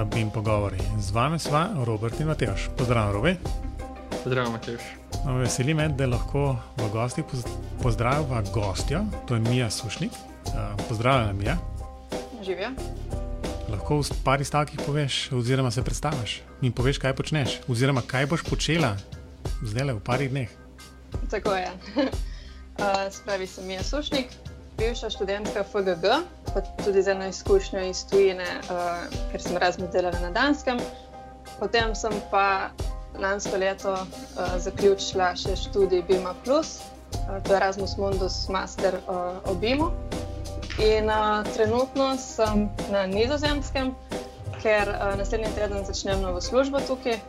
podcasta Bim Pogovori. Z vami sva Robert in Matejš. Pozdravljen, Robi. Pozdravljen, Matejš. No, veseli me, da lahko v gostih pozdravlja gostja, to je Mija Sušnik. Pozdravljena, Mija. Živijo. Lahko v pari stavkih poveš, oziroma se predstaviš in poveš, kaj počneš, oziroma kaj boš počela zdaj le v parih dneh. Tako je. uh, spravi sem Mija Sušnik, bivša študentka FGG, pa tudi z eno izkušnjo iz tujine, uh, ker sem razno delala na Danskem. Potem sem pa lansko leto uh, zaključila še študij BIMA, uh, to je Erasmus Mundus Master uh, o BIMu. In uh, trenutno sem na nizozemskem, ker uh, naslednji teden začnem novo službo tukaj.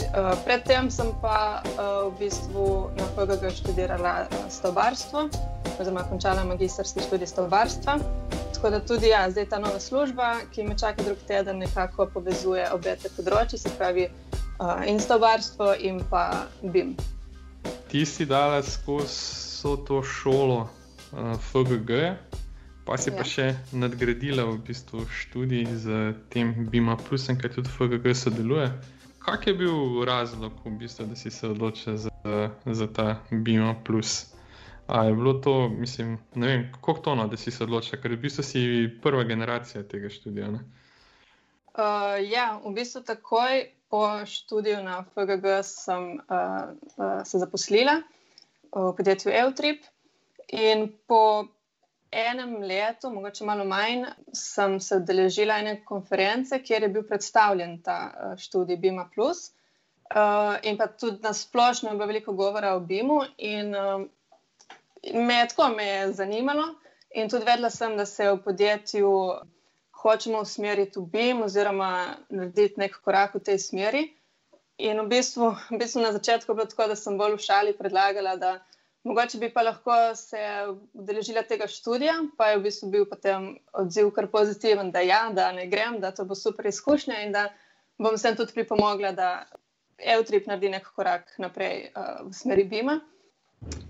Uh, predtem sem pa uh, v bistvu na FGG študirala uh, stobarstvo, oziroma končala magistrski študij stobarstva. Tako da tudi ja, zdaj ta nova služba, ki me čaka drug teden, nekako povezuje obe te področji, se pravi uh, in stobarstvo in pa BIM. Ti si dala skozi to šolo uh, FGG, pa si ja. pa še nadgradila v bistvu študij z tem BIM, plus en, kaj tudi FGG sodeluje. Kak je bil razlog, v bistvu, da si se odločila za, za ta BIM? A je bilo to, mislim, ne vem, kako to no, da si se odločila, ker v bistvu si prva generacija tega študija. Uh, ja, v bistvu takoj po študiju na FGG sem uh, uh, se zaposlila v podjetju Eutrip. In po enem letu, mogoče malo manj, sem se udeležila ene konference, kjer je bil predstavljen ta uh, študij BIMA. Uh, in pa tudi na splošno je bilo veliko govora o BIM-u. In, uh, me je tako me je zanimalo in tudi vedela sem, da se v podjetju hočemo usmeriti v BIM oziroma narediti nek korak v tej smeri. In v bistvu, v bistvu na začetku je bilo tako, da sem bolj v šali predlagala, da mogoče bi pa lahko se udeležila tega študija, pa je v bistvu bil potem odziv kar pozitiven, da ja, da ne grem, da to bo super izkušnja in da bom sem tudi pripomogla, da Eutrip naredi nek korak naprej uh, v smeri BIM-a.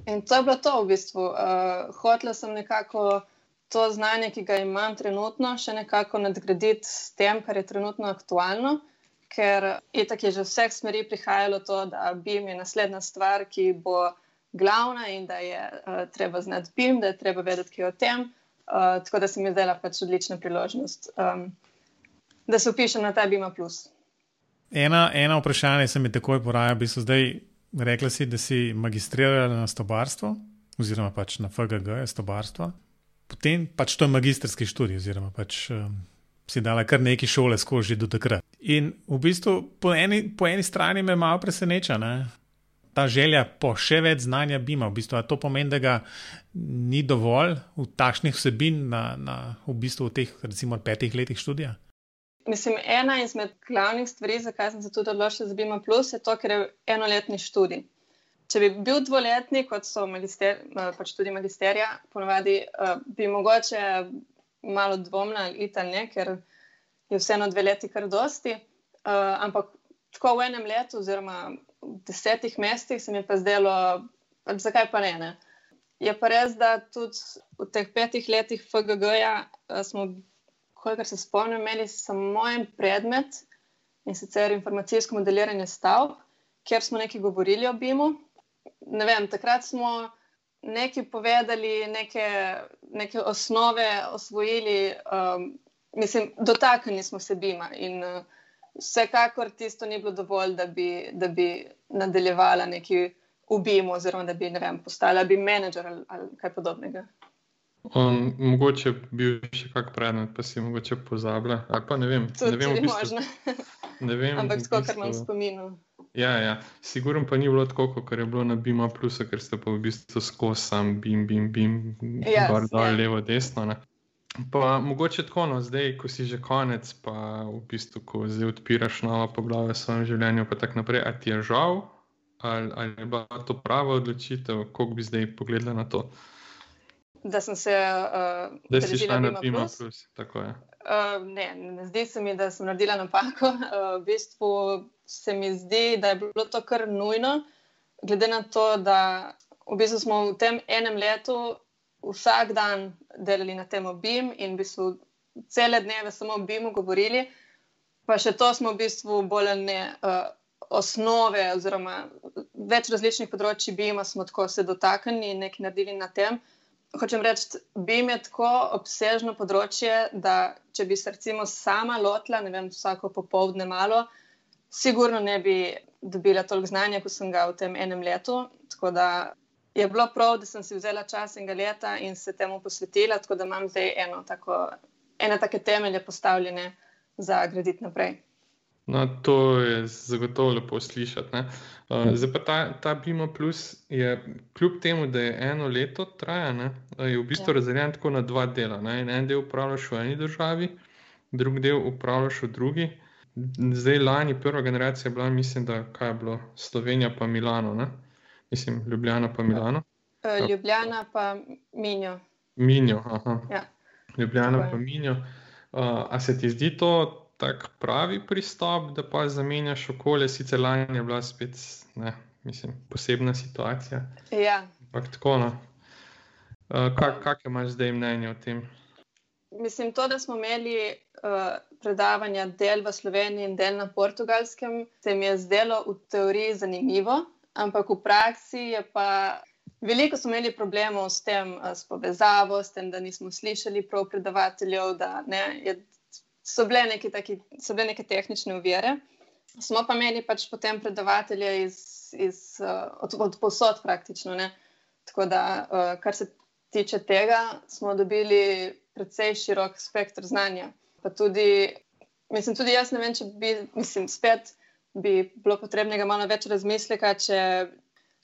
In to je bilo to v bistvu. Uh, hotela sem nekako to znanje, ki ga imam trenutno, še nekako nadgraditi s tem, kar je trenutno aktualno. Ker je tako, že vseh smeri prihajalo to, da BIM je naslednja stvar, ki bo glavna in da je uh, treba znati BIM, da je treba vedeti, kaj je o tem. Uh, tako da se mi zdela pač odlična priložnost, um, da se upišem na ta BIM. Ena, ena vprašanja se mi takoj poraja, v bistvu zdaj Rekla si, da si magistrirala na stobarstvo, oziroma pač na FGG, stobarstvo. Potem pač to je magistrski študij, oziroma pač um, si dala kar nekaj šole skozi do takrat. In v bistvu po eni, po eni strani me malo preseneča ne? ta želja po še več znanja bima. V bistvu, to pomeni, da ga ni dovolj v takšnih vsebin na, na v bistvu v teh, recimo, petih letih študija. Mislim, ena izmed glavnih stvari, zakaj sem se tudi odločila za BIM, je to, ker je enoletni študij. Če bi bil dvoletni, kot so magister, eh, pač tudi magisterija, ponovadi uh, bi mogoče malo dvomila ali italne, ker je vseeno dve leti kar dosti. Uh, ampak tako v enem letu, oziroma v desetih mestih, se mi je pa zdelo, pač zakaj pa ne. ne? Je pa res, da tudi v teh petih letih FGG-ja smo kolikor se spomnim, imeli samo en predmet in sicer informacijsko modeliranje stavb, kjer smo nekaj govorili o BIM-u. Ne vem, takrat smo nekaj povedali, neke, neke osnove osvojili, um, mislim, dotaknili smo se BIM-a. In uh, vsekakor tisto ni bilo dovolj, da bi, da bi nadaljevala nekaj v BIM-u, oziroma da bi vem, postala BIM menedžer ali, ali kaj podobnega. Um, mogoče bi bil še kak predmet, pa si mogoče pozabila. Ne vem, ne vem, v bistvu, ne vem. Ampak tako, kar imam spomin. Ja, ja. Sigurno pa ni bilo tako, kot je bilo na BIM, ker ste pa v bistvu skozi sam BIM, BIM, BIM, yes, bar dol, yeah. levo, desno. Ne. Pa mogoče tako, no, zdaj, ko si že konec, pa v bistvu, ko zdaj odpiraš nova poglavja v svojem življenju, pa tako naprej, a ti je žal, ali, ali je bila to prava odločitev, kako bi zdaj pogledala na to da sem se uh, da si šla na Pima Plus. plus uh, ne, ne zdi se mi, da sem naredila napako. Uh, v bistvu se mi zdi, da je bilo to kar nujno, glede na to, da v bistvu smo v tem enem letu vsak dan delali na tem obim in v bistvu cele dneve samo o BIM-u govorili, pa še to smo v bistvu bolj ne. Uh, Osnove, oziroma več različnih področji BIM-a smo tako se dotaknili in nekaj naredili na tem. Hočem reči, BIM je tako obsežno področje, da če bi se recimo sama lotila, ne vem, vsako popoldne malo, sigurno ne bi dobila toliko znanja, kot sem ga v tem enem letu. Tako da je bilo prav, da sem si vzela čas enega leta in se temu posvetila, tako da imam zdaj eno tako, ene take temelje postavljene za graditi naprej. No, to je zagotovo lepo slišati. Uh, zdaj pa ta, ta Bima Plus je, kljub temu, da je eno leto traja, je v bistvu ja. razdeljen tako na dva dela. Ne? En del upravljaš v eni državi, drugi del upravljaš v drugi. Zdaj, lani, prva generacija je bila, mislim, da je bilo Slovenija, pa Milano. Ne? Mislim, Ljubljana pa Milano. Uh, Ljubljana pa Minjo. Minjo, aha. Ja. Ljubljana pa Minjo. Uh, a se ti zdi to tak pravi pristop, da pa zamenjaš okolje, sicer lani je bila spet ne, mislim, posebna situacija? Ja. Ampak tako. No. Uh, kak, kak imaš zdaj mnenje o tem? Mislim, to, da smo imeli uh, predavanja del v Sloveniji in del na portugalskem, se mi je zdelo v teoriji zanimivo ampak v praksi je pa veliko smo imeli problemov s tem, s povezavo, s tem, da nismo slišali prav predavateljev, da ne, je, so, bile neki taki, so bile neke tehnične uvire. Smo pa imeli pač potem predavatelje iz, iz, od, od posod praktično. Ne. Tako da, kar se tiče tega, smo dobili precej širok spektr znanja. Pa tudi, mislim, tudi jaz ne vem, če bi, mislim, spet bi bilo potrebnega malo več razmisleka, če,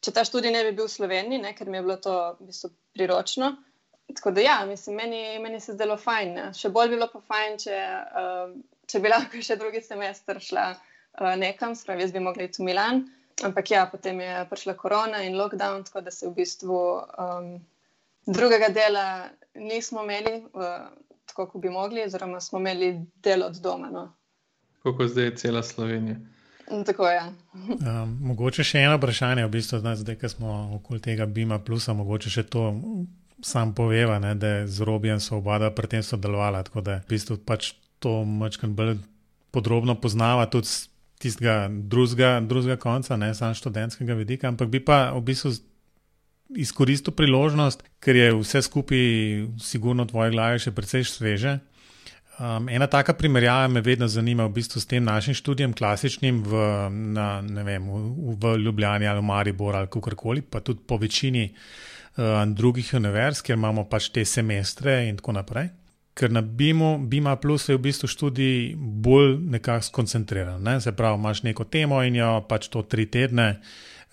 če ta študij ne bi bil v Sloveniji, ne, ker mi je bilo to v bistvu priročno. Tako da, ja, mislim, meni, meni se zdelo fajn. Ne. Še bolj bi bilo pa fajn, če, uh, če bi lahko še drugi semester šla uh, nekam, spravi, jaz bi mogla iti v Milan. Ampak ja, potem je prišla korona in lockdown, tako da se v bistvu um, drugega dela nismo imeli, uh, tako kot bi mogli, oziroma smo imeli delo od doma. No. Kako zdaj je cela Slovenija? Tako je. Um, mogoče še eno vprašanje, v bistvu, zdaj, ko smo okoli tega Bima Plusa, mogoče še to sam poveva, ne, da je z Robijem svoboda pri tem sodelovala. Tako da v bistvu pač to mačkam bolj podrobno poznava tudi tistega drugega, drugega konca, ne samo študentskega vidika, ampak bi pa v bistvu izkoristil priložnost, ker je vse skupaj, sigurno, v tvoji glavi še precej sveže. Um, ena taka primerjava me vedno zanima v bistvu s tem našim študijem, klasičnim v, na, vem, v, v Ljubljani ali Mariboru ali kakorkoli, pa tudi po večini uh, drugih univerz, kjer imamo pač te semestre in tako naprej. Ker na BIM-u, BIM-a plus je v bistvu študij bolj nekako skoncentriran. Ne? Se pravi, imaš neko temo in jo pač to tri tedne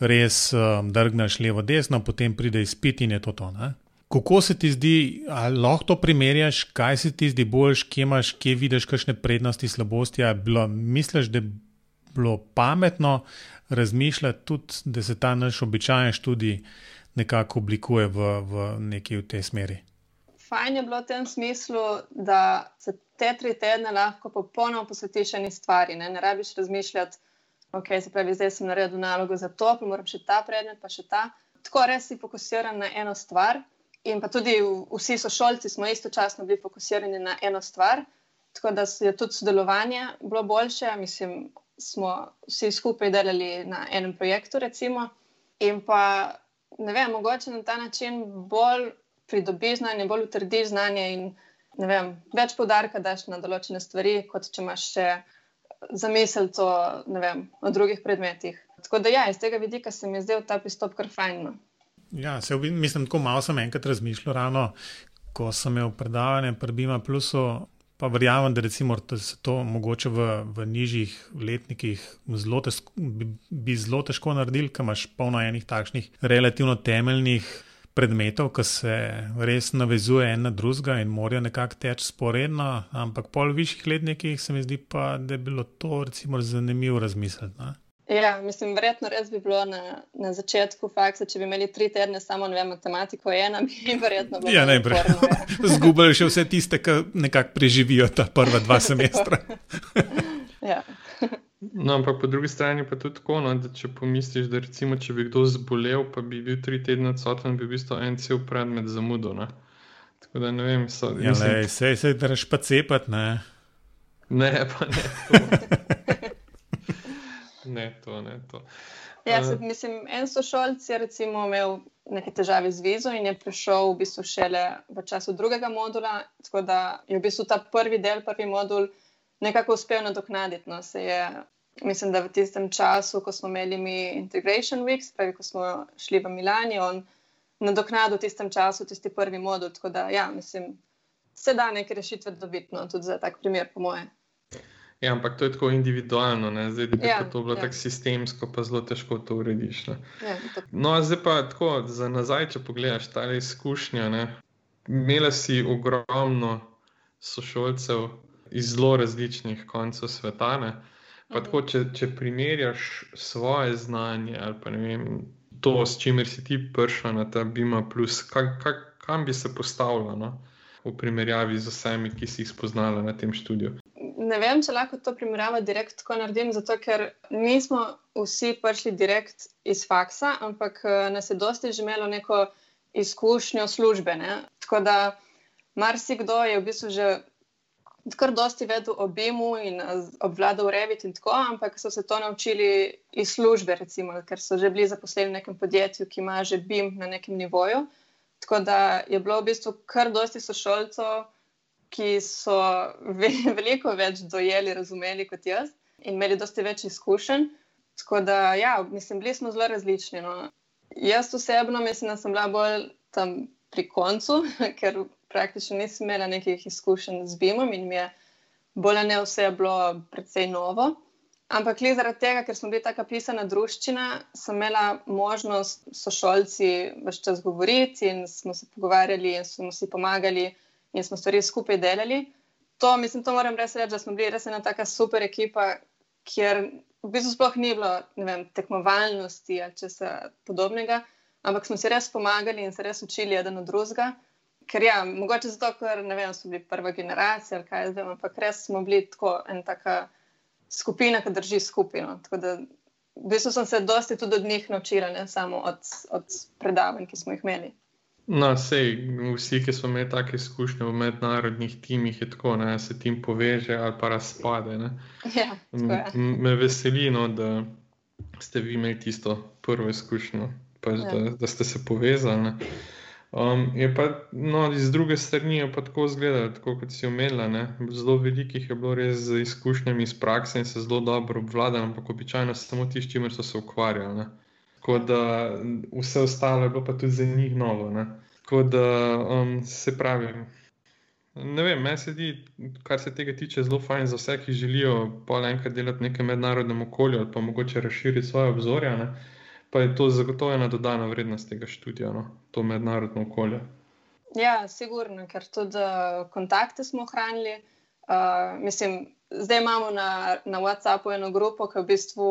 res um, drgneš levo, desno, potem pride izpit in je to to. Ne? Kako se ti zdi, ali lahko to primerjaš, kaj se ti zdi boljš, kje imaš, kje vidiš kakšne prednosti, slabosti? Bilo, misliš, da je bilo pametno razmišljati tudi, da se ta naš običajen študij nekako oblikuje v, v neki v tej smeri? Fajn je bilo v tem smislu, da se te tri tedne lahko popolnoma posvetiš eni stvari. Ne, ne rabiš razmišljati, ok, se pravi, zdaj sem naredil nalogo za to, pa moram še ta predmet, pa še ta. Tako res si fokusiran na eno stvar in pa tudi vsi sošolci smo istočasno bili fokusirani na eno stvar, tako da je tudi sodelovanje bilo boljše. Mislim, smo vsi skupaj delali na enem projektu, recimo, in pa ne vem, mogoče na ta način bolj pridobiš znanje, bolj utrdiš znanje in vem, več podarka daš na določene stvari, kot če imaš še zamisel to vem, o drugih predmetih. Tako da, ja, iz tega vidika se mi je zdel ta pristop kar fajn. No. Ja, se mislim, tako malo sem enkrat razmišljal, ravno ko sem imel predavanje pri Bima Plusu. Pa verjamem, da, recimo, da se to mogoče v, v nižjih letnikih zelo težko, bi, bi zelo težko naredili, ker imaš polno enih takšnih relativno temeljnih predmetov, ki se res navezuje en na drugega in morajo nekako teči sporedno. Ampak pol višjih letnikih se mi zdi pa, da je bilo to recimo zanimivo razmisliti. Ja, mislim, verjetno res bi bilo na, na začetku faksa, če bi imeli tri tedne samo vem, matematiko, ena bi verjetno bilo. Ja, najprej. Ja. Zgubili še vse tiste, ki nekako preživijo ta prva dva semestra. ja. No, ampak po drugi strani pa tudi tako, no, da če pomisliš, da recimo, če bi kdo zbolel, pa bi bil tri tedne odsoten, bi v bistvu en cel predmet zamudil. Da, ne vem, so, ja, mislim, se se drž pa cepati, ne. Ne, pa ne. Ne, to, ne, to. Ja, se, mislim, en sošolc je recimo imel neke težave z vizo in je prišel v bistvu šele v času drugega modula, tako da je v bistvu ta prvi del, prvi modul nekako uspel nadoknaditi. No, je, mislim, da v tistem času, ko smo imeli mi Integration Weeks, pravi, ko smo šli v Milani, on nadoknadil v tistem času tisti prvi modul. Tako da, ja, mislim, se da neke rešitve dobiti, no, tudi za tak primer, po moje. Ja, ampak to je tako individualno, ne? zdaj da bi Ja, to bilo ja. tako sistemsko, pa zelo težko to urediš. Ne? Ja, to, No, zdaj pa tako, za nazaj, če pogledaš ta izkušnja. Ne? Imela si ogromno sošolcev iz zelo različnih koncev sveta. Ne? Pa Mhm. tako, če, če primerjaš svoje znanje ali pa ne vem, to, s čimer si ti prišla na ta Bima, plus, kak, kak, kam bi se postavila no? v primerjavi z vsemi, ki si jih spoznala na tem študiju. Ne vem, če lahko to primerjavo direkt tako naredim, zato ker nismo vsi prišli direkt iz faksa, ampak eh, nas je dosti že imelo neko izkušnjo službe. Ne? Tako da marsikdo je v bistvu že kar dosti vedel o BIM-u in eh, obvladal Revit in tako, ampak so se to naučili iz službe, recimo, ker so že bili zaposleni v nekem podjetju, ki ima že BIM na nekem nivoju. Tako da je bilo v bistvu kar dosti sošolcev, ki so ve veliko več dojeli, razumeli kot jaz in imeli dosti več izkušenj. Tako da, ja, mislim, bili smo zelo različni. No. Jaz osebno mislim, da sem bila bolj tam pri koncu, ker praktično nisem imela nekih izkušenj z BIM-om in mi je bolj ne vse bilo precej novo. Ampak le zaradi tega, ker smo bili tako pisana druščina, sem imela možnost s sošolci več čas govoriti in smo se pogovarjali in smo si pomagali in smo stvari skupaj delali. To, mislim, to moram res reči, da smo bili res ena taka super ekipa, kjer v bistvu sploh ni bilo vem, tekmovalnosti ali česa podobnega, ampak smo si res pomagali in se res učili eden od drugega. Ker ja, mogoče zato, ker vem, smo bili prva generacija ali kaj zdaj, ampak res smo bili tako ena taka skupina, ki drži skupaj. No. Tako da v bistvu sem se dosti tudi od njih naučila, ne samo od, od predavanj, ki smo jih imeli. No, sej, vsi, ki smo imeli take izkušnje v mednarodnih timih, je tako, da se tim poveže ali pa razpade. Ne. Ja, Me veseli, no, da ste vi imeli tisto prvo izkušnjo, pač, Ja. da, da ste se povezali. ne. Um, je pa no, iz druge strani je pa tako izgledalo, tako kot si omenila. Ne. Zelo velikih je bilo res z izkušnjami iz prakse in se zelo dobro obvladali, ampak običajno samo ti, s čimer so se ukvarjali. Ne. Tako da vse ostalo je bilo pa tudi za njih novo. Ne. Tako da um, se pravi. Ne vem, meni se zdi, kar se tega tiče, zelo fajn za vse, ki želijo pa enkrat delati v nekem mednarodnem okolju ali pa mogoče razširiti svoje obzorja. Ne? Pa je to zagotovo ena dodana vrednost tega študija, no? to mednarodno okolje. Ja, sigurno, ker tudi uh, kontakte smo ohranili. Uh, mislim, zdaj imamo na, na WhatsAppu eno grupo, ki v bistvu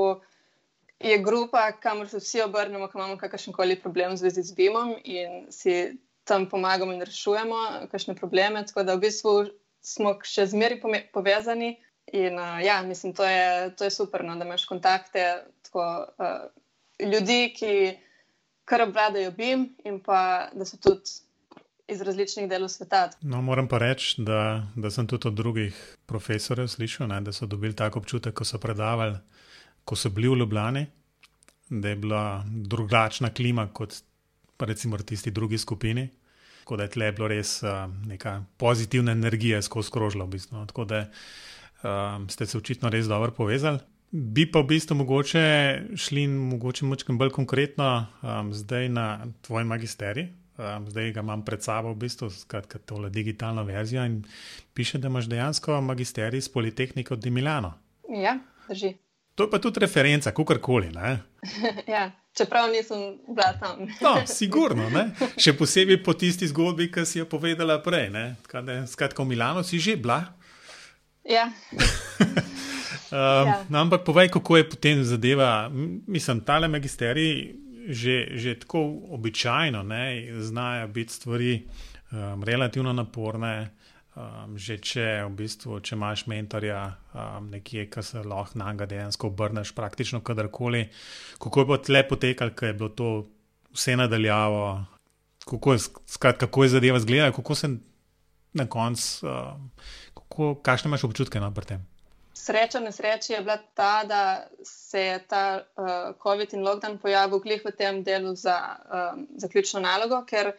je grupa, kamor se vsi obrnemo, ko imamo kakršen koli problem v zvezi z BIM-om in si tam pomagamo in rešujemo kakšne probleme. Tako da v bistvu smo še pome- povezani. In uh, ja, mislim, to je, to je super, no, da imaš kontakte tako, uh, ljudi, ki kar obvladajo BIM in pa da so tudi iz različnih delov sveta. No, moram pa reči, da, da sem tudi od drugih profesorjev slišal, ne, da so dobili tako občutek, ko so predavali, ko so bili v Ljubljani, da je bila drugačna klima kot pa recimo tisti drugi skupini. Tako da je tle bilo res uh, neka pozitivna energija skozi krožilo. V bistvu, no. Tako da um, ste se očitno res dobro povezali. Bi pa v bistvu mogoče šli mogoče močkam bolj konkretno um, zdaj na tvoj magisterij. Um, zdaj ga imam pred sabo, v bistvu, skratka, tole digitalno verzijo in piše, da imaš dejansko magisterij iz Politehnike od Milano. Ja, drži. To je pa tudi referenca, kakorkoli. ne? ja, čeprav nisem bila tam. No, sigurno, ne? še posebej po tisti zgodbi, ki si jo povedala prej. ne. Da, Skratka, v Milano si že bila. ja. Um, Ja. no, ampak povej, kako je potem zadeva. Mislim, tale magisterij že, že tako običajno ne, znajo biti stvari um, relativno naporne. Um, že če, v bistvu, če imaš mentorja um, nekje, ki se lahko na njega dejansko obrneš, praktično kadarkoli. Kako je pa tle potekalo, ker je bilo to vse nadaljavo, kako je, skrat, kako je zadeva izgledala, kako se na koncu, uh, kakšne imaš občutke na no, tem? Sreča na sreči je bila ta, da se je ta uh, COVID in lockdown pojavil glih v tem delu za um, zaključno nalogo, ker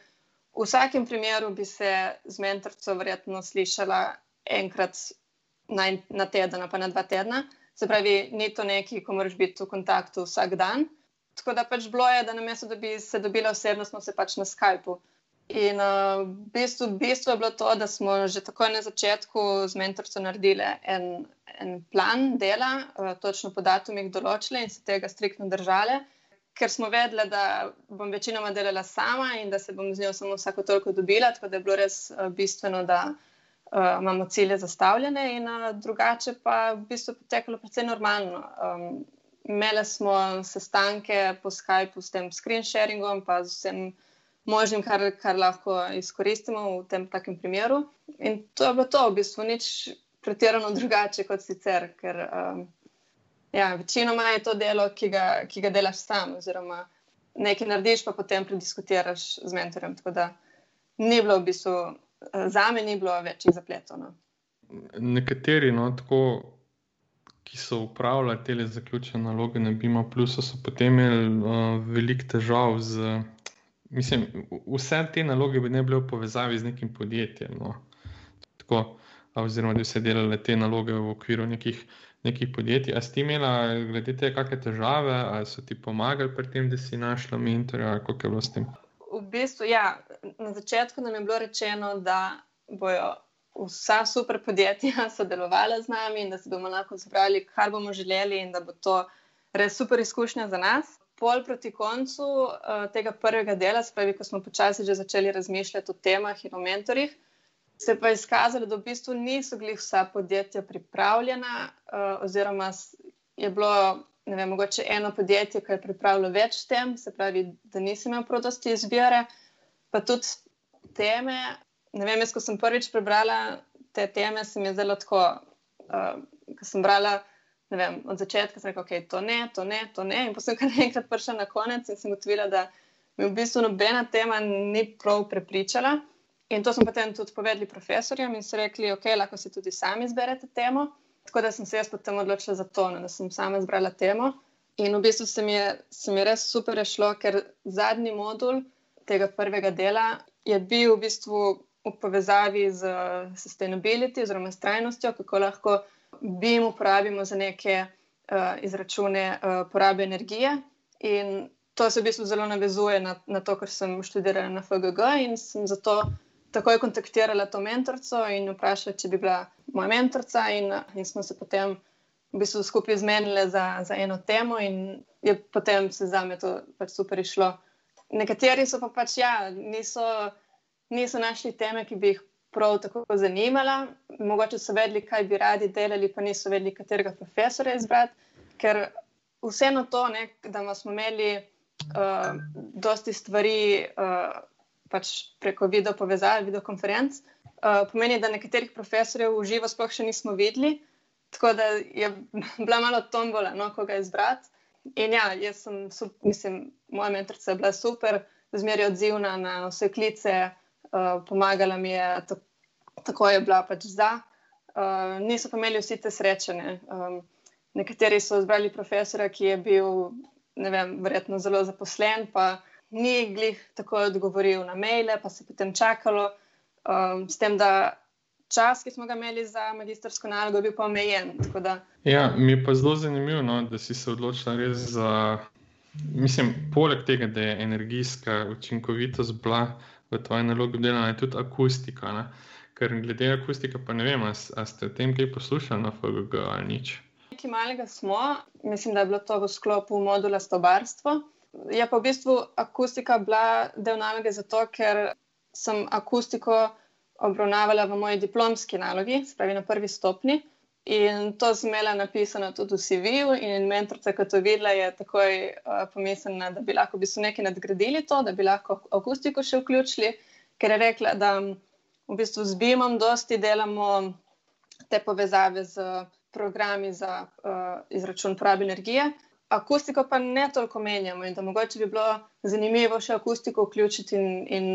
v vsakem primeru bi se z mentorco verjetno slišala enkrat na, na teden, pa na dva tedna. Se pravi, ni to nekaj, ko moraš biti v kontaktu vsak dan. Tako da pač bilo je, da namesto da bi se dobila osebno, smo se pač na Skypu. In uh, v bistvu, bistvo je bilo to, da smo že takoj na začetku z mentorco naredili en, en plan dela, uh, točno po datumih določili in se tega striktno držali, ker smo vedeli, da bom večinoma delala sama in da se bom z njo samo vsako toliko dobila, tako da je bilo res uh, bistveno, da uh, imamo cilje zastavljene, in uh, drugače pa je v bistvu potekalo precej normalno. Um, Imeli smo sestanke po Skypu s tem screen sharingom, pa z vsem možnim, kar, kar lahko izkoristimo v tem takem primeru. In to je bilo to, v bistvu nič pretirano drugače kot sicer, ker um, ja, večinoma je to delo, ki ga, ki ga delaš sam, oziroma nekaj narediš, pa potem prediskutiraš z mentorjem. Tako da ni bilo v bistvu, za me ni bilo večjih zapletov. No. Nekateri, no, tako ki so upravljali te zaključene naloge na BIM-u, so potem imeli uh, veliko težav z. Mislim, vse te naloge bi ne bile v povezavi z nekim podjetjem. No. Tako, oziroma, da bi se delale te naloge v okviru nekih, nekih podjetij. A si imela, glede tega, kakšne težave, ali so ti pomagali pri tem, da si našla mentorja, kako je bilo s tem? V bistvu, ja, na začetku nam je bilo rečeno, da bojo vsa super podjetja sodelovala z nami in da se bomo lahko zbrali, kar bomo želeli, in da bo to res super izkušnja za nas. Pol proti koncu uh, tega prvega dela, spravi, ko smo počasi že začeli razmišljati o temah in o mentorjih, se je pa izkazalo, da v bistvu niso bili vsa podjetja pripravljena, uh, oziroma je bilo. Vem, mogoče eno podjetje, ki je pripravilo več tem, se pravi, da nisem imel prodosti izbire, pa tudi teme, ne vem, jaz, ko sem prvič prebrala te teme, se mi je zelo tako. Uh, ko sem brala vem, od začetka, sem rekla, da okay, to ne, to ne, to ne. In potem, sem enkrat prišla na konec in sem ugotovila, da mi v bistvu nobena tema ni prav prepričala. In to smo potem tudi povedali profesorjem in so rekli, ok, lahko si tudi sami izberete temo. Tako da sem se jaz potem odločila za to, no, da sem sama izbrala temo. In v bistvu se mi je, se mi je res super šlo, ker zadnji modul tega prvega dela je bil v bistvu v povezavi z sustainability, oziroma s trajnostjo, kako lahko BIM uporabimo za neke uh, izračune uh, porabe energije. In to se v bistvu zelo navezuje na, na to, kar sem študirala na FGG, in sem zato takoj kontaktirala to mentorico in vprašala, če bi bila moja mentorica, in, in smo se potem. V bistvu skupaj zmenili za, za eno temo, in je potem se za me to pač super išlo. Nekateri so pa pač, ja, niso niso našli teme, ki bi jih prav tako zanimala. Mogoče so vedeli, kaj bi radi delali, pa niso vedeli, katerega profesora izbrati. Ker vseeno to, ne, da smo imeli uh, dosti stvari uh, pač preko video povezave, video konferenc, uh, pomeni, da nekaterih profesorjev v živo sploh še nismo videli. Tako da je bila malo tombola, no, koga izbrati. In ja, jaz sem, mislim, moja mentorica je bila super, zmeraj odzivna na vse klice. Eh, pomagala mi je, tako, je bila pač za. Uh, niso pa imeli vsi te srečene. Um, nekateri so izbrali profesora, ki je bil, ne vem, verjetno zelo zaposlen, pa ni glih tako odgovoril na maile, pa se potem čakalo. Um, s tem, da čas, ki smo ga imeli za magistrsko nalogo, je bil pa omejen. Da... Ja, mi je pa zelo zanimivo, no, da si se odločila res za. Mislim, poleg tega, da je energijska učinkovitost bila v tvoji nalogi delana je tudi akustika. Ne? Ker glede akustike, pa ne vem, ali ste o tem kaj poslušali na FGG ali nič. Nekaj malega smo, mislim, da je bilo to v sklopu modula Stobarstvo. Je pa v bistvu akustika bila del naloge zato, ker sem akustiko obravnavala v moji diplomski nalogi, spravi na prvi stopni. In to sem imela napisano tudi v CV-ju, in mentorica, ki to videla, je takoj uh, pomislila, da bi lahko v bistvu nekaj nadgradili to, da bi lahko akustiko še vključili, ker je rekla, da v bistvu z BIM-om dosti delamo te povezave z programi za uh, izračun porabe energije. Akustiko pa ne toliko menjamo in da mogoče bi bilo zanimivo še akustiko vključiti in, in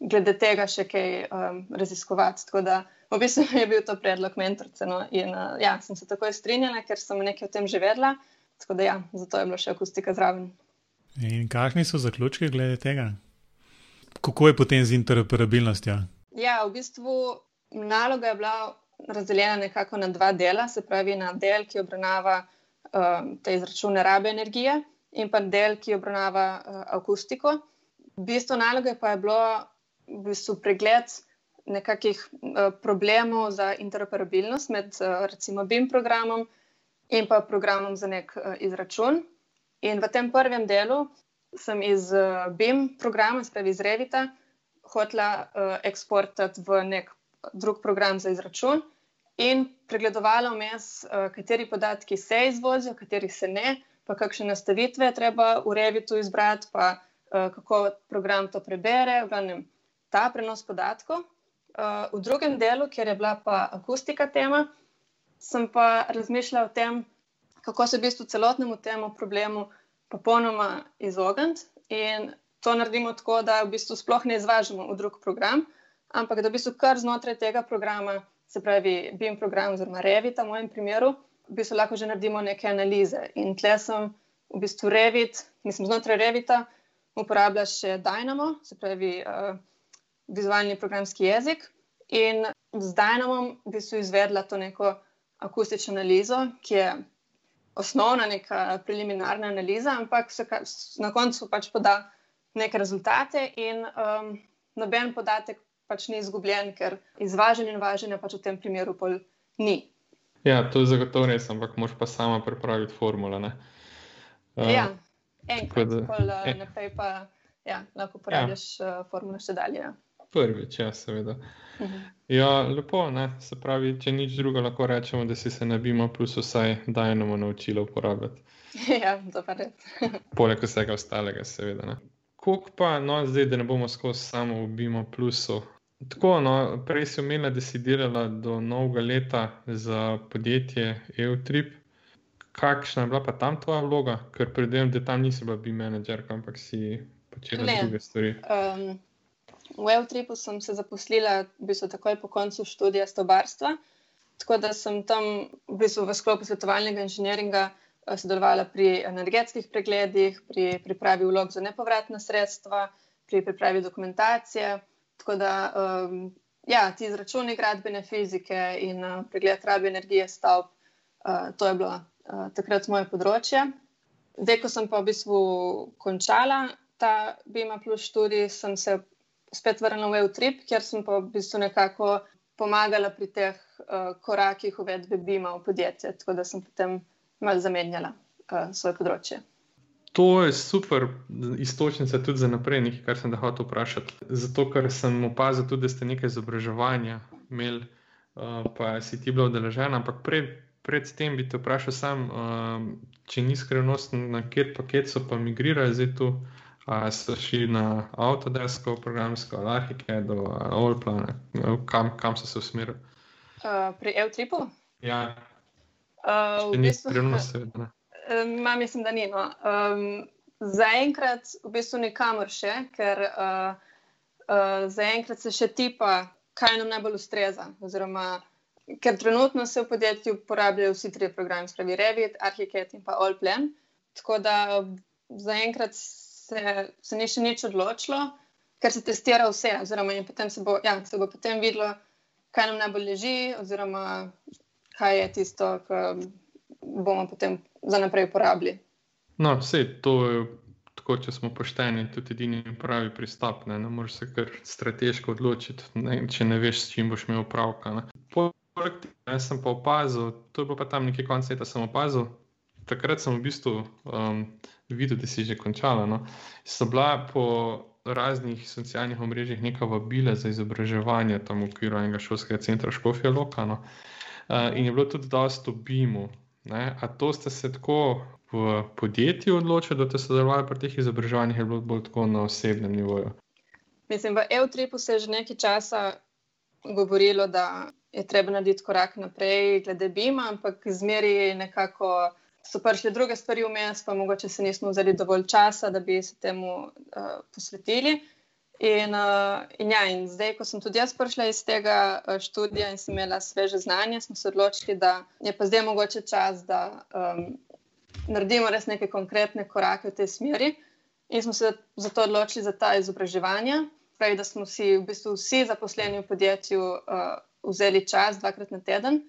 glede tega še kaj um, raziskovati. Tako da v bistvu je bil to predlog mentorice. No? In uh, ja, sem se takoj strinjala, ker sem nekaj o tem že vedela. Tako da ja, zato je bila še akustika zraven. In kakšni so zaključki glede tega? Kako je potem z interoperabilnostjo? Ja, v bistvu naloga je bila razdeljena nekako na dva dela, se pravi na del, ki obravnava um, te izračune rabe energije, in pa del, ki obravnava uh, akustiko. Bistvo naloge pa je bilo v bistvu pregled nekakšnih uh, problemov za interoperabilnost med uh, recimo BIM programom in pa programom za nek uh, izračun. In v tem prvem delu sem iz uh, BIM programa, spravi iz Revita, hotela uh, eksportati v nek drug program za izračun in pregledovala vmes, uh, kateri podatki se izvozijo, kateri se ne, pa kakšne nastavitve treba v Revitu izbrati, pa uh, kako program to prebere. Glavnem, ta prenos podatkov. Uh, v drugem delu, kjer je bila pa akustika tema, sem pa razmišljala o tem, kako se v bistvu celotnemu temu problemu popolnoma izogniti. In to naredimo tako, da v bistvu sploh ne izvažamo v drug program, ampak da v bistvu kar znotraj tega programa, se pravi BIM program oziroma Revit, v mojem primeru, v bistvu lahko že naredimo neke analize. In tle sem v bistvu Revit, mislim, znotraj Revita uporablja še Dynamo, se pravi uh, vizualni programski jezik. In z Dynamom v bistvu izvedla to neko akustično analizo, ki je osnovna, neka preliminarna analiza, ampak se na koncu pač poda neke rezultate, in um, noben podatek pač ni izgubljen, ker izvažanje in važenje pač v tem primeru pol ni. Ja, to je zagotovo res, ampak moš pa sama pripraviti formule. Uh, ja, enkrat, da, pol, uh, en... naprej pa ja, lahko uporabljaš ja. uh, formule še dalje. Ja. Prvič, ja, seveda. Uh mhm. -huh. Ja, lepo, ne? se pravi, če nič druga, lahko rečemo, da si se ne bimo, plus vsaj dajnemo naučili uporabljati. ja, to pa res. Poleg vsega ostalega, seveda. Kuk pa, no, zdaj, da ne bomo skozi samo v Bimo plusu, Tako, no, prej si omenila, da si delala do novega leta za podjetje EUTRIP. Kakšna je bila pa tam tvoja vloga? Ker predvidevam, da tam nisi bila bi menedžer, ampak si počela ne. druge stvari. Um, v EUTRIP-u sem se zaposlila v bistvu takoj po koncu študija stobarstva. Tako da sem tam v, bistvu v sklopu svetovalnega inženiringa eh, sodelovala pri energetskih pregledih, pri pripravi vlog za nepovratna sredstva, pri pripravi dokumentacije. Tako da, um, ja, ti izračuni gradbene fizike in uh, pregled rabe energije stavb, uh, to je bilo uh, takrat moje področje. Zdaj, ko sem pa v bistvu končala ta BIMA plus študij, sem se spet vrnila v EUTRIP, kjer sem pa v bistvu nekako pomagala pri teh uh, korakih uvedbe BIMA v podjetje, tako da sem potem malo zamenjala uh, svoje področje. To je super istočnica tudi za naprej, nekaj, kar sem da hotel vprašati. Zato, ker sem opazil tudi, da ste nekaj izobraževanja imeli, uh, pa si ti bila udeležena. Ampak pred, pred tem bi te vprašal, sam, uh, če ni skrivnost, na kjer paket so pa migrirali zdaj tu. A so šli na Autodesko, programsko, Arhike, do Olplana, kam, kam so se usmerili? Uh, pri Eutripu? Ja, uh, v bistvu, ni skrivnost, seveda. Ma, mislim, da ni. No. Um, zaenkrat v bistvu nikamor še, ker uh, uh, zaenkrat se še tipa, kaj nam najbolj ustreza. Oziroma, ker trenutno se v podjetju uporabljajo vsi tri programi, spravi Revit, Archicad in pa Allplan. Tako da zaenkrat se, se ni še nič odločilo, ker se testira vse. Oziroma, potem se, bo, ja, se bo potem videlo, kaj nam najbolj leži, oziroma kaj je tisto, kar bomo potem za naprej uporabili. No, vse to je tako, če smo pošteni, tudi edini pravi pristop. Ne, ne moreš se kar strateško odločiti, ne, če ne veš, s čim boš imel upravka. Poleg tega sem pa opazil, to je pa tam nekaj konca leta, sem opazil. Takrat sem v bistvu um, videl, da si že končala. No. So bila po raznih socialnih omrežjih neka vabila za izobraževanje tam v okviru enega šolskega centra Škofija Lokano. Uh, in je bilo tudi dosto BIM-u, Ne? A to ste se tako v podjetju odločili, da ste sodelovali pri teh izobraževanjih, ali bolj tako na osebnem nivoju? Mislim, v EU-tripu se je že nekaj časa govorilo, da je treba narediti korak naprej, glede BIM-a, ampak zmeri nekako so prišle druge stvari vmes, pa mogoče se nismo vzeli dovolj časa, da bi se temu uh, posvetili. In, uh, in, ja, in zdaj, ko sem tudi jaz prišla iz tega uh, študija in sem imela sveže znanje, smo se odločili, da je pa zdaj mogoče čas, da um, naredimo res neke konkretne korake v tej smeri. In smo se zato odločili za ta izobraževanja. Pravi, da smo si v bistvu vsi zaposleni v podjetju uh, vzeli čas dvakrat na teden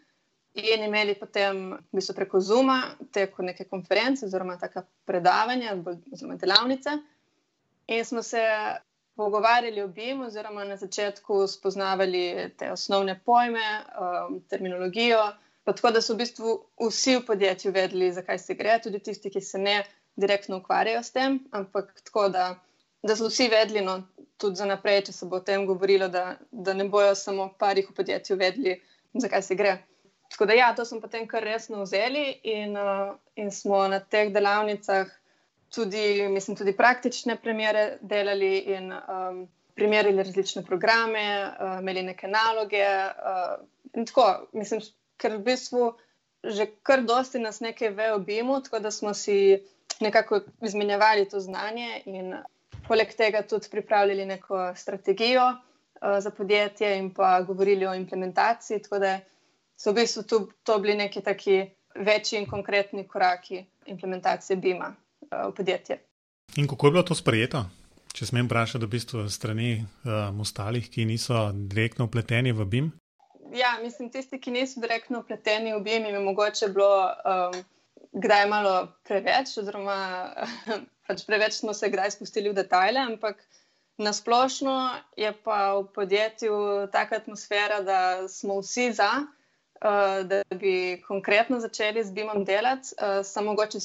in imeli potem v bistvu preko Zuma teko neke konference oziroma taka predavanja oziroma delavnice. In smo se pogovarjali o BIM, oziroma na začetku spoznavali te osnovne pojme, um, terminologijo. Tako da so v bistvu vsi v podjetju vedeli, zakaj se gre, tudi tisti, ki se ne direktno ukvarjajo s tem, ampak tako da, da so vsi vedeli, no, tudi za naprej, če se bo o tem govorilo, da, da ne bojo samo parih v podjetju vedeli, zakaj se gre. Tako da, ja, to smo potem kar resno vzeli in, uh, in smo na teh delavnicah tudi, mislim, tudi praktične primere delali in um, primerjali različne programe, uh, imeli neke naloge. Uh, in tako, mislim, ker v bistvu že kar dosti nas nekaj ve o BIM-u, tako da smo si nekako izmenjevali to znanje in poleg tega tudi pripravljali neko strategijo uh, za podjetje in pa govorili o implementaciji. Tako da so v bistvu tu, to bili neki taki večji in konkretni koraki implementacije BIM-a v podjetje. In kako je bilo to sprejeto? Če smem vprašati, v bistvu strani um, ostalih, ki niso direktno upleteni v BIM? Ja, mislim, tisti, ki niso direktno upleteni v BIM, jim je mogoče bilo um, kdaj malo preveč, oziroma pač preveč smo se kdaj spustili v detajle, ampak nasplošno je pa v podjetju taka atmosfera, da smo vsi za, uh, da bi konkretno začeli z BIM-om delati, uh, samo mogoče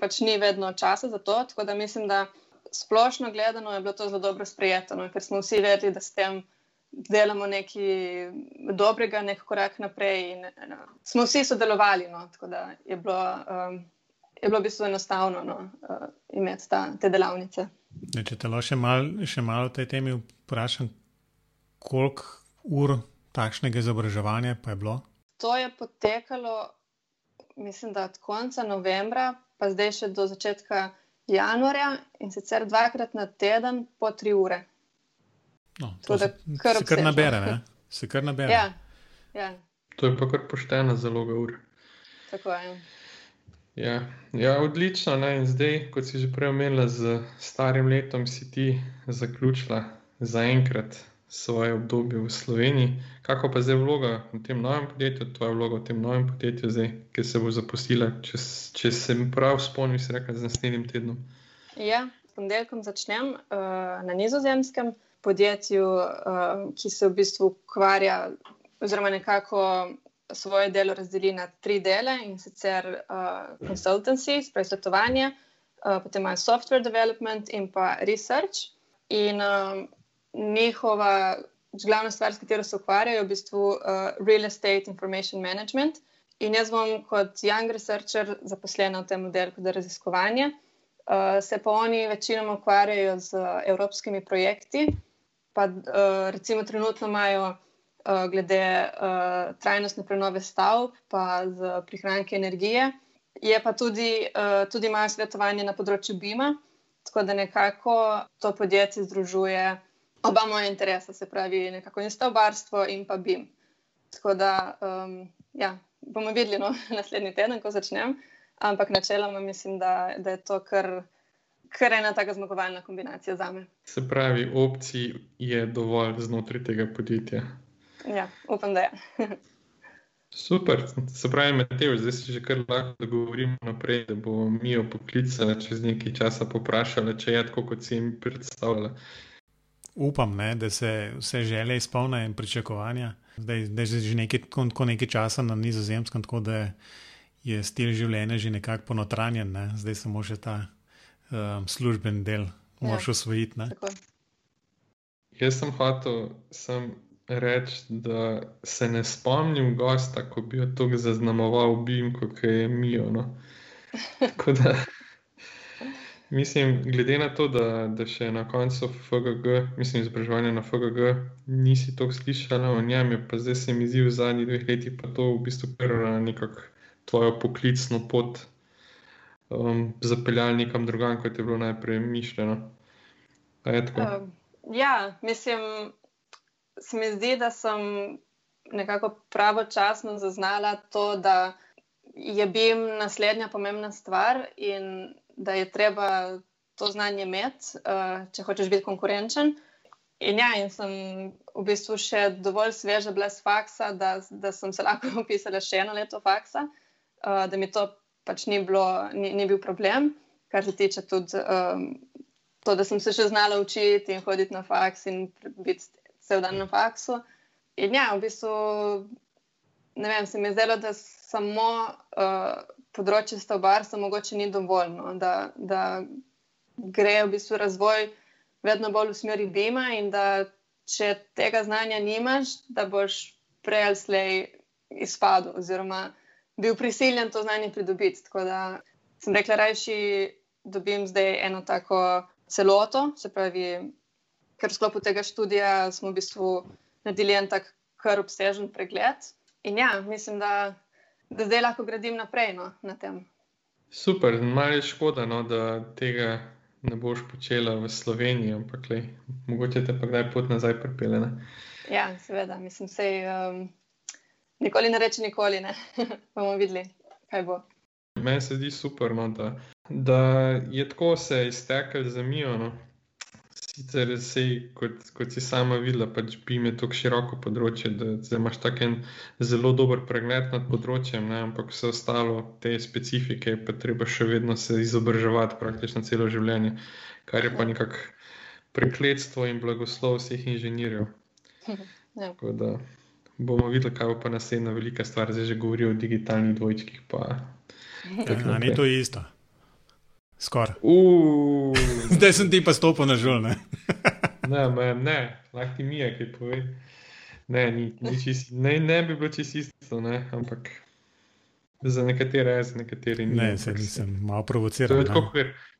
pač ni vedno časa za to. Tako da mislim, da splošno gledano je bilo to zelo dobro sprejeto, no, ker smo vsi vedeli, da s tem delamo nekaj dobrega, nek korak naprej. In, no, smo vsi sodelovali, no, tako da je bilo, um, je bilo v bistvu enostavno no, uh, imeti ta, te delavnice. Ne, če te lahko še malo mal o tej temi vprašam, koliko ur takšnega izobraževanja pa je bilo? To je potekalo, mislim, da od konca novembra pa zdaj še do začetka januarja in sicer dvakrat na teden po tri ure. No, to se kar, kar nabere, ne? Se kar nabere. Ja, ja. To je pa kar poštena zaloga ur. Tako je. Ja, ja odlično. Ne? In zdaj, kot si že prej omenila, z starim letom si ti zaključila zaenkrat svoje obdobje v Sloveniji. Kako pa zdaj vloga v tem novem podjetju, tvoja vloga v tem novem podjetju, zdaj, ki se bo zapustila, če, če se prav spomnim, si rekel, z naslednjim tednom? Ja, s ponedeljkom začnem uh, na nizozemskem podjetju, uh, ki se v bistvu ukvarja, oziroma nekako svoje delo razdeli na tri dele in sicer uh, consultancy, svetovanje, uh, potem imajo software development in pa research. In, uh, njihova glavna stvar, s katero se ukvarjajo, je v bistvu uh, real estate information management. In jaz bom kot young researcher zaposlena v tem oddelku za raziskovanje. Uh, se pa oni večinoma ukvarjajo z uh, evropskimi projekti, pa uh, recimo trenutno imajo uh, glede uh, trajnostne prenove stavb, pa z prihranki energije. Je pa tudi, uh, tudi imajo svetovanje na področju BIM-a, tako da nekako to podjetje združuje oba moja interesa, se pravi, nekako in stavbarstvo in pa BIM. Tako da um, ja, bomo videli no, naslednji teden, ko začnem, ampak načeloma mislim, da, da je to kar, kar ena taka zmagovalna kombinacija za me. Se pravi, opcij je dovolj znotraj tega podjetja. Ja, upam, da je. Super, se pravi, Matej, zdaj si že kar lahko dogovorimo naprej, da bomo mi jo poklicali čez nekaj časa, poprašali, če je tako, kot si jim predstavljala upam, ne, da se vse želje izpolnijo in pričakovanja. Zdaj, da je že nekaj, nekaj časa na nizozemskem, tako da je stil življenja že nekako ponotranjen, ne. zdaj samo še ta um, služben del, ja. moraš osvojiti. Jaz sem hotel sem reči, da se ne spomnim gosta, ko bi jo tako zaznamoval, bim, kot je Mijo. No. Tako da. Mislim, glede na to, da, da še na koncu FGG, mislim, izobraževanja na FGG, nisi to slišala o njem, pa zdaj se mi zdi v zadnjih dveh letih pa to v bistvu prvo na nekako tvojo poklicno pot um, zapeljali nekam drugam, kot je bilo najprej mišljeno. Uh, ja, mislim, se mi zdi, da sem nekako pravočasno zaznala to, da je BIM naslednja pomembna stvar in da je treba to znanje imeti, uh, če hočeš biti konkurenčen. In ja, in sem v bistvu še dovolj sveža bila z faksa, da, da sem se lahko upisala še eno leto faksa, uh, da mi to pač ni, bilo, ni, ni bil problem, kar se tiče tudi um, to, da sem se še znala učiti in hoditi na faks in biti cel dan na faksu. In ja, v bistvu, ne vem, se mi je zdelo, da samo uh, področje stavbarstva mogoče ni dovoljno, da, da gre v bistvu razvoj vedno bolj v smeri Bima in da če tega znanja nimaš, da boš prej ali slej izpadel oziroma bil prisiljen to znanje pridobiti. Tako da sem rekla, rajši dobim zdaj eno tako celoto, se pravi, ker v sklopu tega študija smo v bistvu naredili en tak kar obsežen pregled. In ja, mislim, da, da zdaj lahko gradim naprej no, na tem. Super, malo je škoda, no, da tega ne boš počela v Sloveniji, ampak le, mogoče te pa kdaj pot nazaj pripelje. Ja, seveda, mislim, da se um, nikoli ne reče, nikoli ne. bomo videli, kaj bo. Meni se zdi super, no, da, da je tako se iztekel za mijo. No. Sicer se, kot, kot si sama videla, pač bi imel tako široko področje, da, da imaš tako en zelo dober pregled nad področjem, ne? ampak vse ostalo, te specifike, pa treba še vedno se izobraževati praktično celo življenje, kar je pa nekako prekletstvo in blagoslov vseh inženirjev. Ja. Tako da bomo videli, kaj bo pa naslednja velika stvar, zdaj že govorijo o digitalnih dvojčkih. Pa, ja, ni to isto. Skoraj. Zdaj sem ti pa stopil na žul. Ne, ne, ne lahko ti mi je, kaj pove. Ne, ni, ni čist, ne, ne bi bilo čisto isto, ne, ampak za nekatere je, za nekatere ni. Ne, se nisem malo provociral.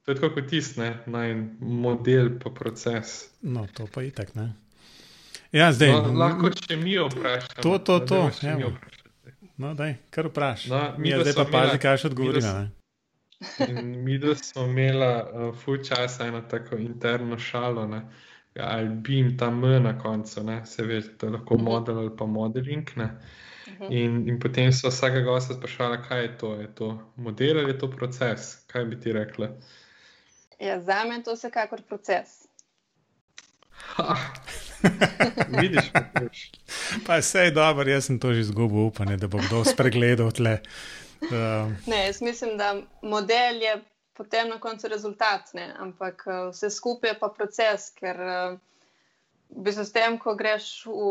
To je tako kot tisti, naj model pa proces. No, to pa je tako, ne. Ja, zdaj. No, lahko če mi vprašamo. To, to, to. Ja, no, daj, kar vprašaj. No, mi ja, zdaj pa pazi, kaj še odgovorimo. Mi, da smo imeli uh, full časa eno tako interno šalo, ne? ali bim tam na koncu, ne? se veš, da je lahko mhm. model ali pa modeling. Uh mhm. in, in potem so vsakega gosta sprašvali, kaj je to, je to model ali je to proces. Kaj bi ti rekla? Ja, za me je to vsekakor proces. Vidiš, kako je. Pa vse je dobro, jaz sem to že izgubil upanje, da bo kdo spregledal tle. Um. Ne, jaz mislim, da model je potem na koncu rezultat, ne? ampak uh, vse skupaj je pa proces, ker uh, v bistvu s tem, ko greš v,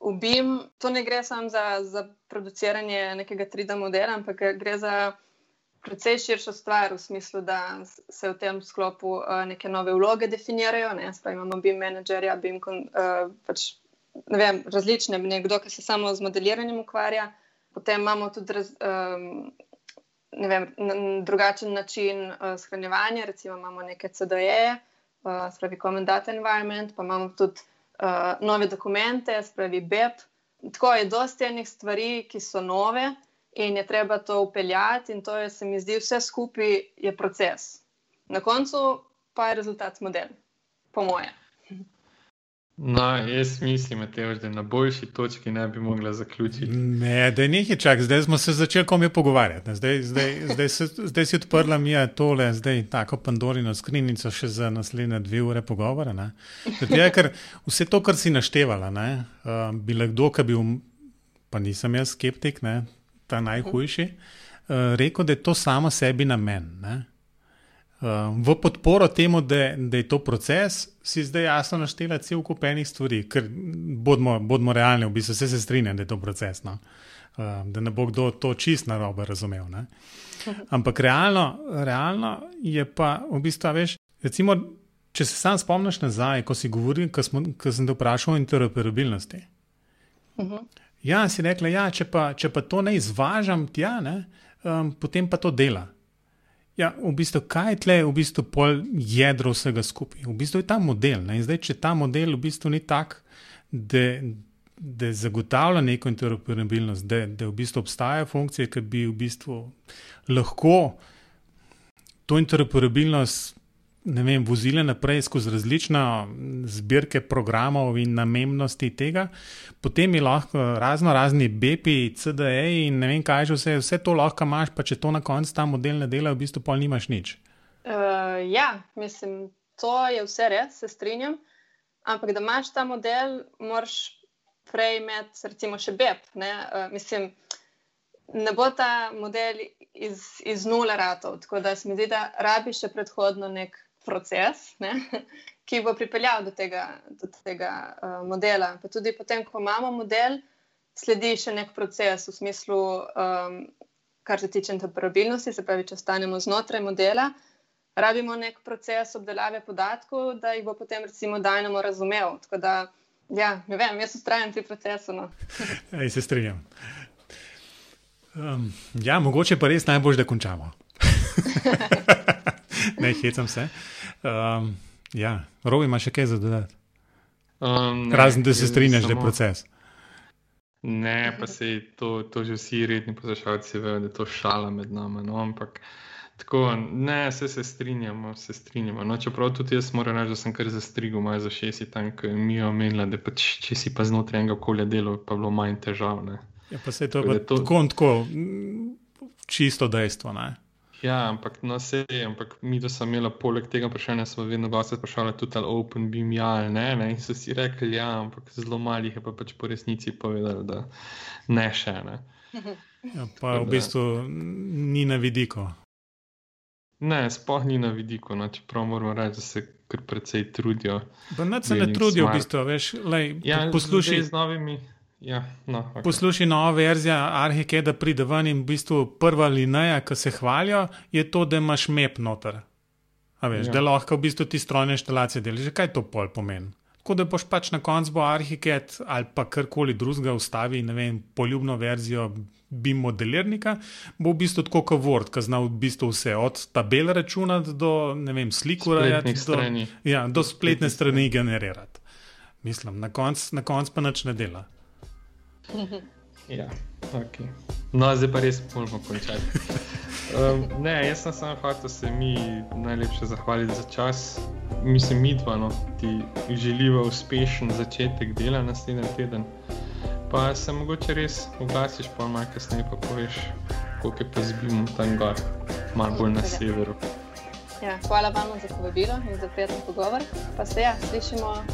v BIM, to ne gre samo za, za produciranje nekega 3D modela, ampak gre za precej širšo stvar v smislu, da se v tem sklopu uh, neke nove vloge definirajo. Ne? Spravi, imamo BIM menedžerja, BIM uh, pač, ne vem, različne, nekdo, ki se samo z modeliranjem ukvarja. Potem imamo tudi raz, um, vem, drugačen način uh, shranjevanja, recimo imamo neke CDE, uh, spravi Common Data Environment, pa imamo tudi uh, nove dokumente, spravi BEP. Tako je dosti enih stvari, ki so nove in je treba to upeljati, in to je, se mi zdi, vse skupaj je proces. Na koncu pa je rezultat model, po mojem. No, jaz mislim, Mateo, da na boljši točki ne bi mogla zaključiti. Ne, da nekaj čak, zdaj smo se začeli komi pogovarjati. Zdaj, zdaj, zdaj, se, zdaj si odprla mi je tole, zdaj tako Pandorino skrinjico še za naslednje dve ure pogovora. Je, ker vse to, kar si naštevala, ne, uh, bi lahko, ki bi, pa nisem jaz skeptik, ne, ta najhujši, uh, rekel, da je to samo sebi namen. Ne. V podporo temu, da, da je to proces, si zdaj jasno naštela cel kup enih stvari, ker bodimo, bodimo realni, v bistvu vse se strinjam, da je to proces. No? Uh, da ne bo kdo to čist na robe razumel. Ne? Ampak realno, realno je pa v bistvu, veš, recimo, če se sam spomniš nazaj, ko si govoril, ko, smo, ko sem te vprašal o interoperabilnosti. Uh -huh. Ja, si rekla, ja, če, pa, če pa to ne izvažam tja, ne, um, potem pa to dela. Ja, v bistvu, kaj je tle, v bistvu, pol jedro vsega skupaj? V bistvu je ta model. Zdaj, če ta model v bistvu ni tak, da, da zagotavlja neko interoperabilnost, da, da v bistvu obstajajo funkcije, ki bi v bistvu lahko to interoperabilnost vem, vozile naprej skozi različne zbirke programov in namennosti tega, potem je lahko razno razni BPI, CDE in ne vem kaj že vse, vse to lahko imaš, pa če to na koncu ta model ne dela, v bistvu pa nimaš nič. Uh, ja, mislim, to je vse res, se strinjam. Ampak da imaš ta model, moraš prej imeti, recimo, še BEP. Ne, uh, mislim, ne bo ta model iz, iz nule ratov. Tako da se mi zdi, da rabi še predhodno nek proces, ne, ki bo pripeljal do tega, do tega uh, modela. Pa tudi potem, ko imamo model, sledi še nek proces v smislu, um, kar se tiče interoperabilnosti, se pravi, če ostanemo znotraj modela. Rabimo nek proces obdelave podatkov, da jih bo potem, recimo, Dajnamo razumel. Tako da, ja, ne vem, jaz ustrajam pri procesu. No. Ej, se strinjam. Um, ja, mogoče pa res najbolj, da končamo. ne, hecam se. Um, ja, Rovi ima še kaj za dodati. Um, Razen, da se strinjaš, da je proces. Ne, pa se to, to že vsi redni poslušalci vejo, da je to šala med nami. No? Ampak tako, ne, se, se strinjamo, se strinjamo. No, čeprav tudi jaz moram reči, da sem kar zastrigel, maj za šest, tam, ki mi je omenila, da pač, če si pa znotraj enega okolja delal, pa bilo manj težav. Ne? Ja, pa se je to, pa to... tako in tako, čisto dejstvo. Ne? Ja, ampak no, se ampak mi, da sem imela poleg tega vprašanja, smo vedno gosti sprašvali tudi ali Open Beam ja ali ne, ne. In so si rekli, ja, ampak zelo malih je pa pač po resnici povedali, da ne še ne. Ja, pa v bistvu ni na vidiku. Ne, spoh ni na vidiku, no, čeprav moramo reči, da se kar precej trudijo. Ne, se ne trudijo, v bistvu, veš, lej, ja, poslušaj z novimi. Ja, no, okay. Poslušaj nova verzija Arhike, da pride ven in v bistvu prva linija, ki se hvalijo, je to, da imaš map noter. Veš, ja. Da lahko v bistvu ti strojne inštalacije delaš. Kaj to pol pomeni? Tako da boš pač na koncu bo Arhiket ali pa karkoli drugega ustavi, ne vem, poljubno verzijo BIM modelirnika, bo v bistvu tako kot Word, ki zna v bistvu vse, od tabel računati do, vem, slik urejati, do, ja, do spletne strani generirati. Mislim, na koncu konc pa nič ne dela. Ja, okay. No, zdaj pa res moramo končati. Um, ne, jaz sem samo hotel se mi najlepše zahvaliti za čas. Mislim, mi dva, no, ti želiva uspešen začetek dela naslednji teden. Pa se mogoče res oglasiš, pa malo kasneje pa poveš, koliko je pa zbimo tam gor, malo bolj na severu. Ja, hvala vam za povabilo in za prijeten pogovor. Pa se ja, slišimo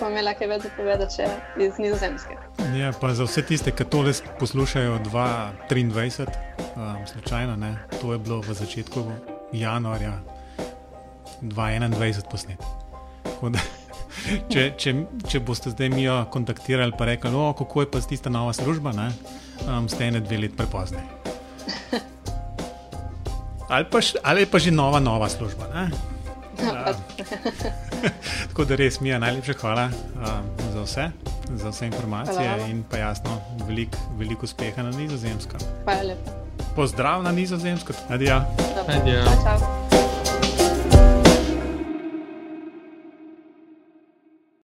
pa imela kaj več povedati še iz Nizozemske. Ja, pa za vse tiste, ki tole poslušajo 2023, um, slučajno, ne, to je bilo v začetku januarja 2021 posnet. Če, če, če boste zdaj mi jo kontaktirali, pa rekli, no, kako je pa tista nova služba, ne, um, ste ene dve let prepozni. Ali pa, ali pa že nova, nova služba. Tako da res mi je najlepša hvala um, za vse, za vse informacije hvala. in pa jasno, veliko velik uspeha na nizozemskem. Hvala lepa. Pozdrav na nizozemskem, adijo. Adijo.